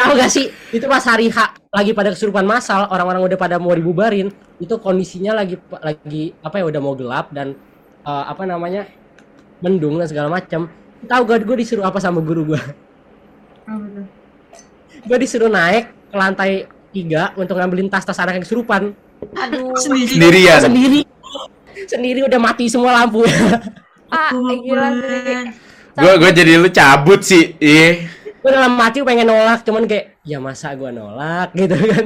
Tahu gak sih? Itu pas hari H lagi pada kesurupan massal orang-orang udah pada mau dibubarin itu kondisinya lagi lagi apa ya udah mau gelap dan eh, apa namanya mendung dan segala macam tahu gak gue disuruh apa sama guru gue
tuh?
gue disuruh naik ke lantai tiga untuk ngambilin tas-tas anak yang kesurupan
Aduh.
Sendiri.
Sendirian.
sendiri sendiri udah mati semua lampu
Ah, gila sih.
Gue gue jadi lu cabut sih. Iya.
Gue dalam mati pengen nolak cuman kayak ya masa gue nolak? Gitu kan.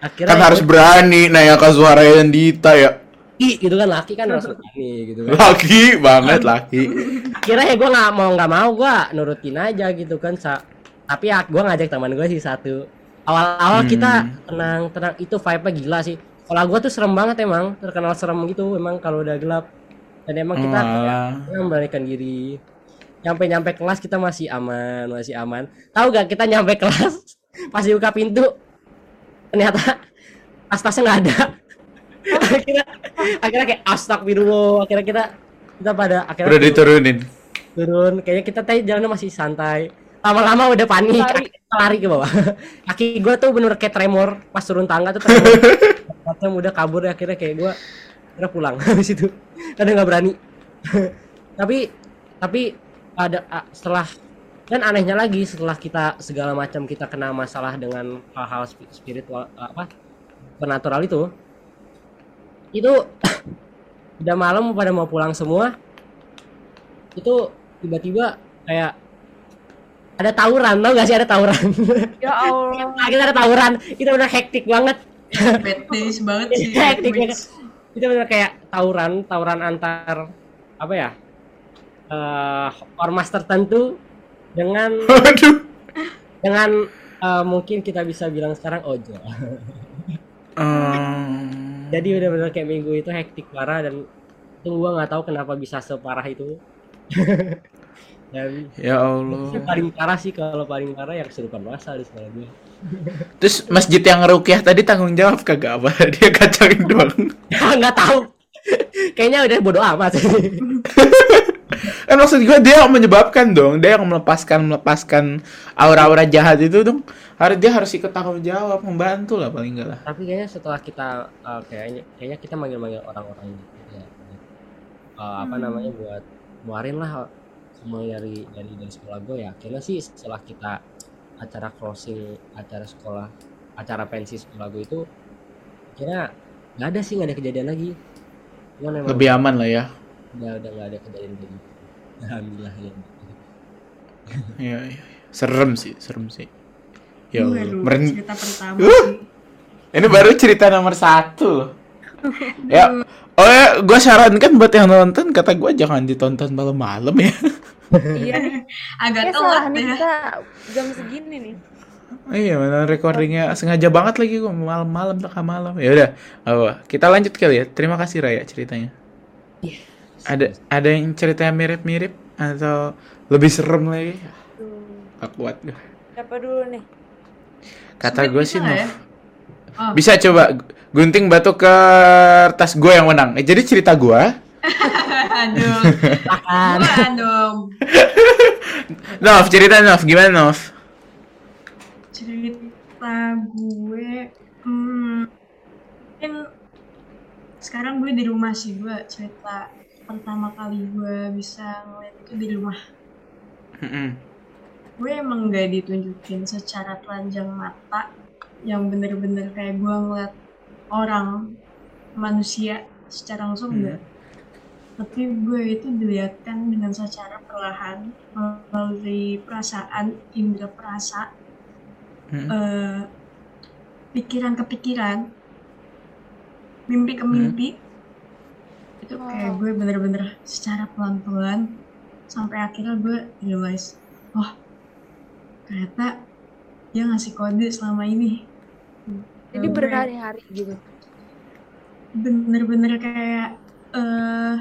Akhirnya
Kan harus berani nanya ke suara yang Dita ya.
laki gitu kan laki kan harus berani gitu kan.
Laki banget laki.
akhirnya ya gue nggak mau nggak mau gue nurutin aja gitu kan sa. Tapi ya gue ngajak teman gue sih satu. Awal-awal
Hmm.
kita tenang tenang. Itu vibe-nya gila sih. Kalau gue tuh serem banget emang terkenal serem gitu emang kalau udah gelap. Dan emang kita
Malah.
kita memberanikan diri nyampe nyampe kelas kita masih aman masih aman. Tahu gak kita nyampe kelas? Pas dibuka pintu ternyata tas-tasnya nggak ada. Akhirnya akhirnya kayak astagfirullah. Akhirnya kita kita pada akhirnya
Udah diturunin.
turun. Kayaknya kita tadi jalannya masih santai. Lama-lama udah panik.
Lari.
lari ke bawah. Kaki gue tuh bener kayak tremor. Pas turun tangga tuh tremor. Macam udah kabur akhirnya kayak gue udah pulang. Habis itu karena nggak berani. Tapi tapi ada setelah dan anehnya lagi setelah kita segala macam kita kena masalah dengan hal-hal spi- spiritual apa supernatural itu itu udah malam pada mau pulang semua itu tiba-tiba kayak ada tawuran tau gak sih ada tawuran
Ya Allah.
Nah, kita ada tawuran itu udah hektik banget
days banget sih.
hektik banget itu bener kayak tawuran tawuran antar apa ya eh ormas tertentu dengan
Waduh.
dengan eh, mungkin kita bisa bilang sekarang ojo
Hmm.
jadi bener-bener kayak minggu itu hektik parah dan itu gua nggak tahu kenapa bisa separah itu dan
Ya Allah.
paling parah sih kalau paling parah yang kesurupan masal di sekolah gue
Terus masjid yang rukyah tadi tanggung jawab kagak apa? Dia kacangin doang.
nggak tahu kayaknya udah bodo amat
Kan maksud gue dia yang menyebabkan dong, dia yang melepaskan melepaskan aura-aura jahat itu dong. Harus dia harus ikut tanggung jawab, membantu lah paling enggak lah.
tapi kayaknya setelah kita eh, kayaknya kayaknya kita manggil-manggil orang-orang gitu ya Eh, apa namanya buat muarin lah semua dari dari dari sekolah gue ya akhirnya sih setelah kita acara closing acara sekolah acara pensi sekolah gue itu kira nggak ada sih nggak ada kejadian lagi Cuman
Lebih aman lah ya.
Udah udah nggak ada kejadian kayak gitu alhamdulillah ya
Iya, iya. Serem sih, serem sih. Ya Allah.
Waduh,
Meren-
cerita pertama
Uh.
sih.
Ini baru cerita nomor satu loh. ya, oh ya, gue sarankan buat yang nonton, kata gue jangan ditonton malam-malam ya.
Iya nih.
Agak
salah
telat
nih
ya.
kita jam segini nih.
iya, mana recordingnya sengaja banget lagi gue malam-malam tengah malam. Ya udah, apa? Kita lanjut kali ya. Terima kasih Raya ceritanya. Ada ada yang ceritanya mirip-mirip atau lebih serem lagi?
Tuh.
Gak kuat gue.
Siapa dulu nih?
Kata gue sih Nov.
ya? Oh.
Bisa coba gunting batu kertas gue yang menang. Eh, jadi cerita gue.
Aduh. Dong.
Nov, cerita Nov, gimana Nov?
Cerita gue hmm, mungkin sekarang gue di rumah sih gue cerita pertama kali gue bisa ngeliat itu di rumah.
Mm-mm.
Gue emang gak ditunjukin secara telanjang mata yang bener-bener kayak gue ngeliat orang manusia secara langsung
Hmm.
enggak. Tapi gue itu dilihatkan dengan secara perlahan melalui perasaan, indera perasa,
Mm-mm.
eh, pikiran ke pikiran, mimpi ke mimpi. Itu kayak
Wow.
gue bener-bener secara pelan-pelan sampai akhirnya gue realize, oh ternyata dia ngasih kode selama ini.
Jadi
Gue
berhari-hari gitu.
bener-bener kayak eh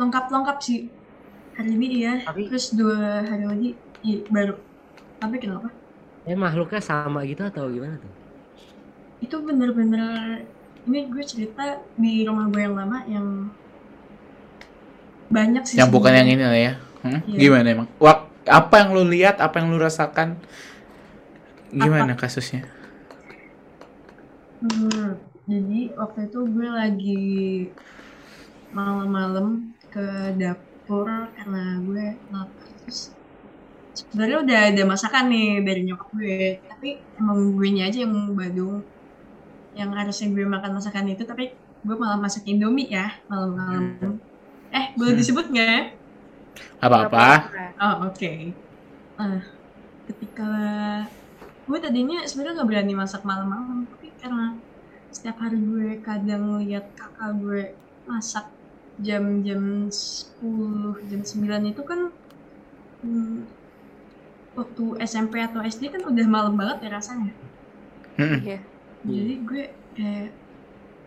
lengkap-lengkap sih. Hari ini iya,
Tapi-
terus dua hari lagi iya, baru. Tapi kenapa?
eh makhluknya sama gitu atau gimana tuh
itu bener-bener ini gue cerita di rumah gue yang lama yang banyak sih
Yang bukan yang ini lah ya. Hmm?
Iya.
Gimana emang? Wak, apa yang lu lihat, apa yang lu rasakan? Gimana kasusnya?
Hmm, jadi waktu itu gue lagi malam-malam ke dapur karena gue lapar terus sebenarnya udah ada masakan nih dari nyokap gue tapi emang gue nya aja yang badung yang harusnya gue makan masakan itu tapi gue malah masak indomie ya malam-malam eh boleh
Hmm.
disebut nggak ya?
Apa-apa?
Oh oke. Nah, ketika gue tadinya sebenarnya nggak berani masak malam-malam, tapi karena setiap hari gue kadang lihat kakak gue masak jam-jam 10, jam 9 itu kan hmm, waktu SMP atau SD kan udah malam banget ya rasanya.
Mm-mm.
Iya.
Jadi gue kayak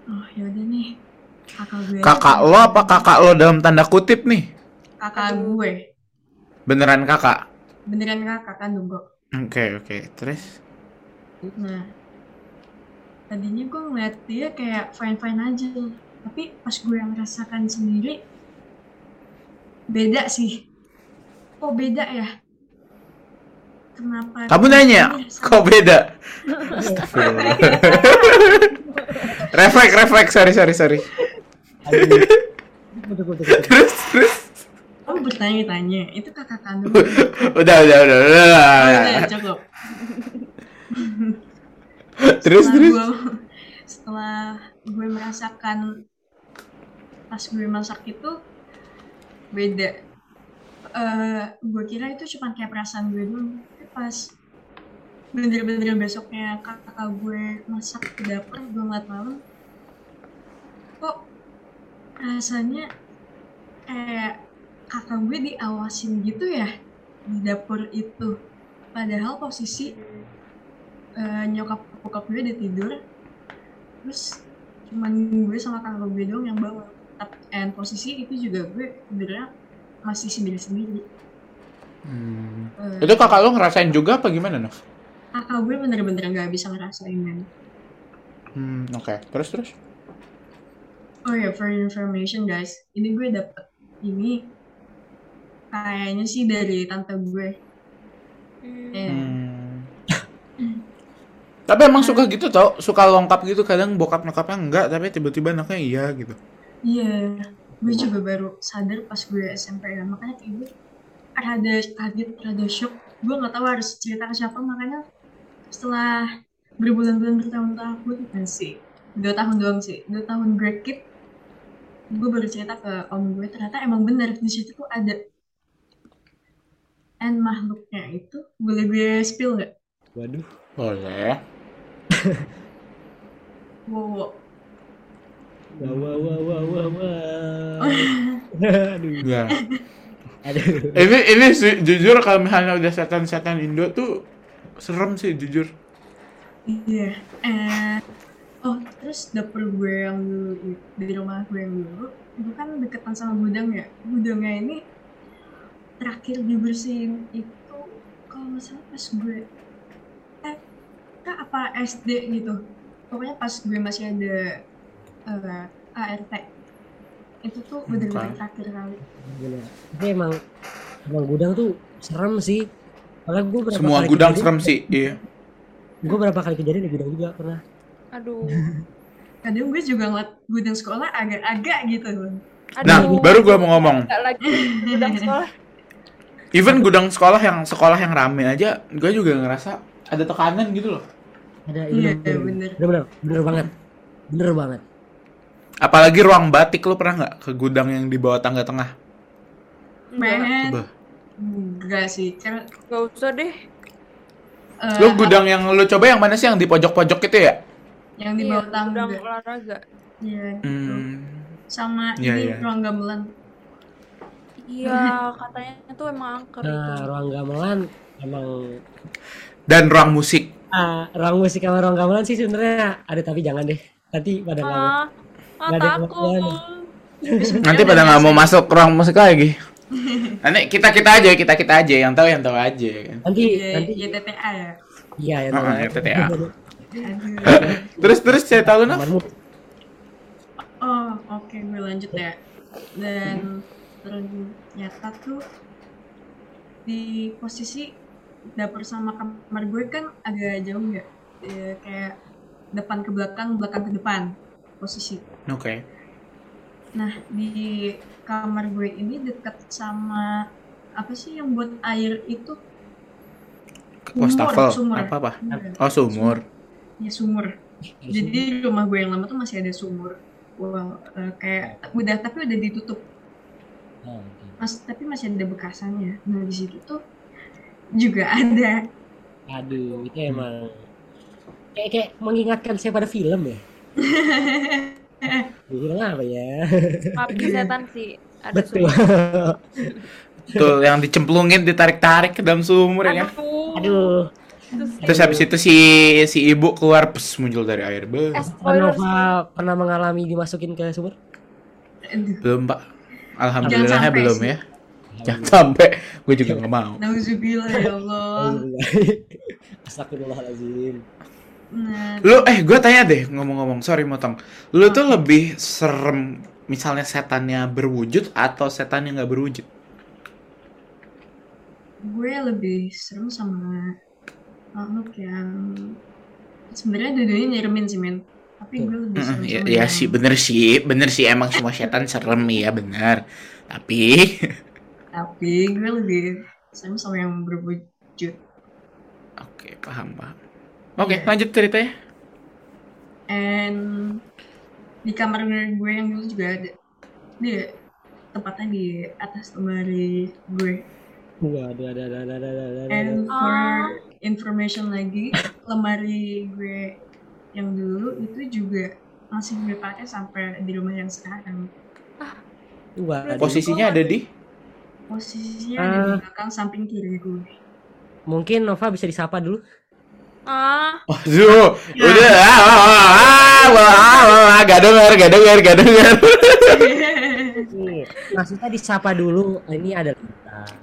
oh yaudah nih kakak gue
Kakak lo apa kakak lo dalam tanda kutip nih?
kakak gue
Beneran kakak?
beneran kakak kan gue
Oke, oke. Terus?
Nah, tadinya gue ngeliat dia kayak fine-fine aja. Tapi pas gue yang rasakan sendiri, beda sih. kok beda ya? Kenapa?
Kamu nanya, kok beda? Astagfirullah. refleks, refleks, sorry, sorry, sorry. Terus, terus.
Kamu bertanya-tanya, itu kakak kandung.
Udah, udah, udah, udah.
udah, cukup.
Terus,
setelah
terus.
gue setelah gue merasakan pas gue masak itu beda Eh gue kira itu cuma kayak perasaan gue dulu pas bener-bener besoknya kakak gue masak ke dapur gue ngeliat malam kok rasanya kayak kakak gue diawasin gitu ya di dapur itu. Padahal posisi eh, nyokap bokap gue udah tidur terus cuman gue sama kakak gue doang yang bangun and posisi itu juga gue sebenarnya masih sendiri
Hmm. Itu kakak lo ngerasain juga apa gimana, Nov?
kakak gue bener-bener nggak bisa ngerasain men
Hmm, oke. Terus, terus.
oh ya for your information guys ini gue dapet ini kayaknya sih dari tante gue Eh,
Hmm. Tapi emang suka gitu tau, suka lengkap gitu kadang bokap nyokapnya enggak, tapi tiba-tiba anaknya iya gitu.
Iya, gue juga baru sadar pas gue SMP ya. Makanya kayak gue rada kaget, rada shock. Gue nggak tahu harus cerita ke siapa. Makanya setelah berbulan-bulan bertahun-tahun kan sih, dua tahun doang sih, dua tahun great kid, gue baru cerita ke om gue ternyata emang bener di situ tuh ada and makhluknya itu boleh gue spill nggak?
Waduh.
Boleh.
Wow, wow.
Wah, wah, wah, wah, wah, wah. Aduh.
Ya.
Aduh.
ini ini sih jujur kalau misalnya udah setan-setan Indo tuh serem sih jujur.
Iya. Eh, oh, terus dapur gue yang dulu di rumah gue yang dulu, itu kan deketan sama gudang ya. Gudangnya ini terakhir dibersihin itu kalau nggak salah pas gue eh kak apa SD gitu. Pokoknya pas gue masih ada eh, ART itu tuh bener-bener terakhir kali.
Bener. Tapi emang emang gudang tuh serem sih. Malah gue berapa
Semua
kali
gudang
kejadian-
serem sih. Iya.
Gue berapa kali kejadian di gudang juga pernah.
Aduh.
Kadang gue juga ngeliat gudang sekolah agak-agak gitu.
Nah,
Aduh.
baru gua mau ngomong.
Nggak lagi gudang sekolah.
Even gudang sekolah yang sekolah yang rame aja, gue juga ngerasa ada tekanan gitu loh.
Ada
Iya,
bener,
bener.
bener, bener, bener banget. Bener banget.
Apalagi ruang batik lo pernah nggak ke gudang yang di bawah tangga tengah?
Enggak.
Men, enggak sih. Karena
Gak usah deh.
eh,
Lo gudang yang lo coba yang mana sih yang di pojok-pojok itu ya?
yang di
Iya,
bawah tangga.
gudang olahraga.
Iya.
Hmm.
Sama
Iya,
ini
iya.
ruang gamelan.
Iya, katanya tuh emang angker
Nah,
itu.
ruang gamelan emang
Dan ruang musik.
ah, ruang musik sama ruang gamelan sih sebenarnya ada tapi jangan deh. Nanti pada nggak
Ah,
ada
takut.
Nanti pada nggak mau masuk ruang musik lagi. Nanti kita kita aja, kita kita aja yang tahu yang tahu aja kan.
Nanti
Iya,
nanti
YTTA ya.
iya ya.
Ah, ya, TTA.
Aduh.
Terus terus saya tahu nah.
Oh, oke gue lanjut ya. Dan ternyata tuh di posisi dapur sama kamar gue kan agak jauh ya. Kayak depan ke belakang, belakang ke depan posisi.
Oke.
Nah, di kamar gue ini dekat sama apa sih yang buat air itu?
Wastafel
sumur.
apa apa?
Iya,
Oh sumur.
Ya sumur. Jadi rumah gue yang lama tuh masih ada sumur. Wow, eh, kayak udah tapi udah ditutup.
Oh, oke.
Mas, tapi masih ada bekasannya. Nah, di situ tuh juga ada.
Aduh, itu emang kayak kayak mengingatkan saya pada film ya. Film apa ya?
Tapi setan sih. Ada
Betul.
Tuh yang dicemplungin ditarik-tarik ke dalam sumur ya.
Aduh.
Aduh,
Terus habis itu si si ibu keluar pes muncul dari air. Be.
Eh.
Nova pernah mengalami dimasukin ke sumur?
Belum pak.
Sampai
belum
sih.
ya. Jangan sampai. Gue juga nggak mau.
nauzubillah ya Allah.
Astagfirullahaladzim.
Nah,
Lu eh gue tanya deh ngomong-ngomong sorry motong. Lu tuh lebih serem misalnya setannya berwujud atau setannya nggak berwujud?
gue lebih serem sama makhluk yang sebenarnya dua-duanya nyeremin sih men. Tapi gue lebih serem
ya,
sama
ya
yang
sih bener sih bener sih emang semua setan serem ya bener tapi
tapi gue lebih serem sama yang berwujud.
oke paham paham oke
Iya.
lanjut ceritanya
And di kamar gue yang dulu juga ada. Dia tempatnya di atas lemari gue.
Waduh, ada, ada, ada, ada, ada, ada, ada.
And for
Ah.
information lagi, lemari gue yang dulu itu juga masih gue pakai sampai di rumah yang sekarang.
Waduh.
posisinya ada di
Posisinya ada
Ah.
di belakang samping kiri gue.
Mungkin Nova bisa disapa dulu.
Ah,
Waduh, udah ah, ah, ah, ah, ah, ah, gak denger, gak denger, gak denger.
Nih, maksudnya disapa dulu. Ini ada.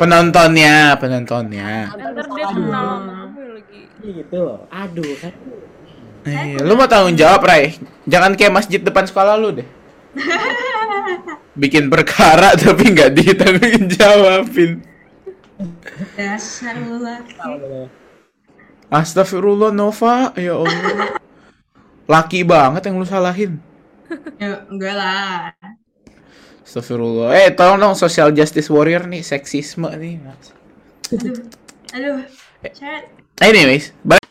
Penontonnya, penontonnya.
ntar dia kenal lagi.
Gitu loh. Aduh, kan.
Eh, lu mau tanggung jawab, Ray? Jangan kayak masjid depan sekolah lu deh. Bikin perkara tapi nggak ditanggung jawabin.
Dasar lu laki.
Astagfirullah Nova, ya Allah. Laki banget yang lu salahin.
Ya, enggak lah.
Astagfirullah. Eh, tolong dong social justice warrior nih, seksisme nih.
Aduh. Aduh. Chat.
Anyways, balik.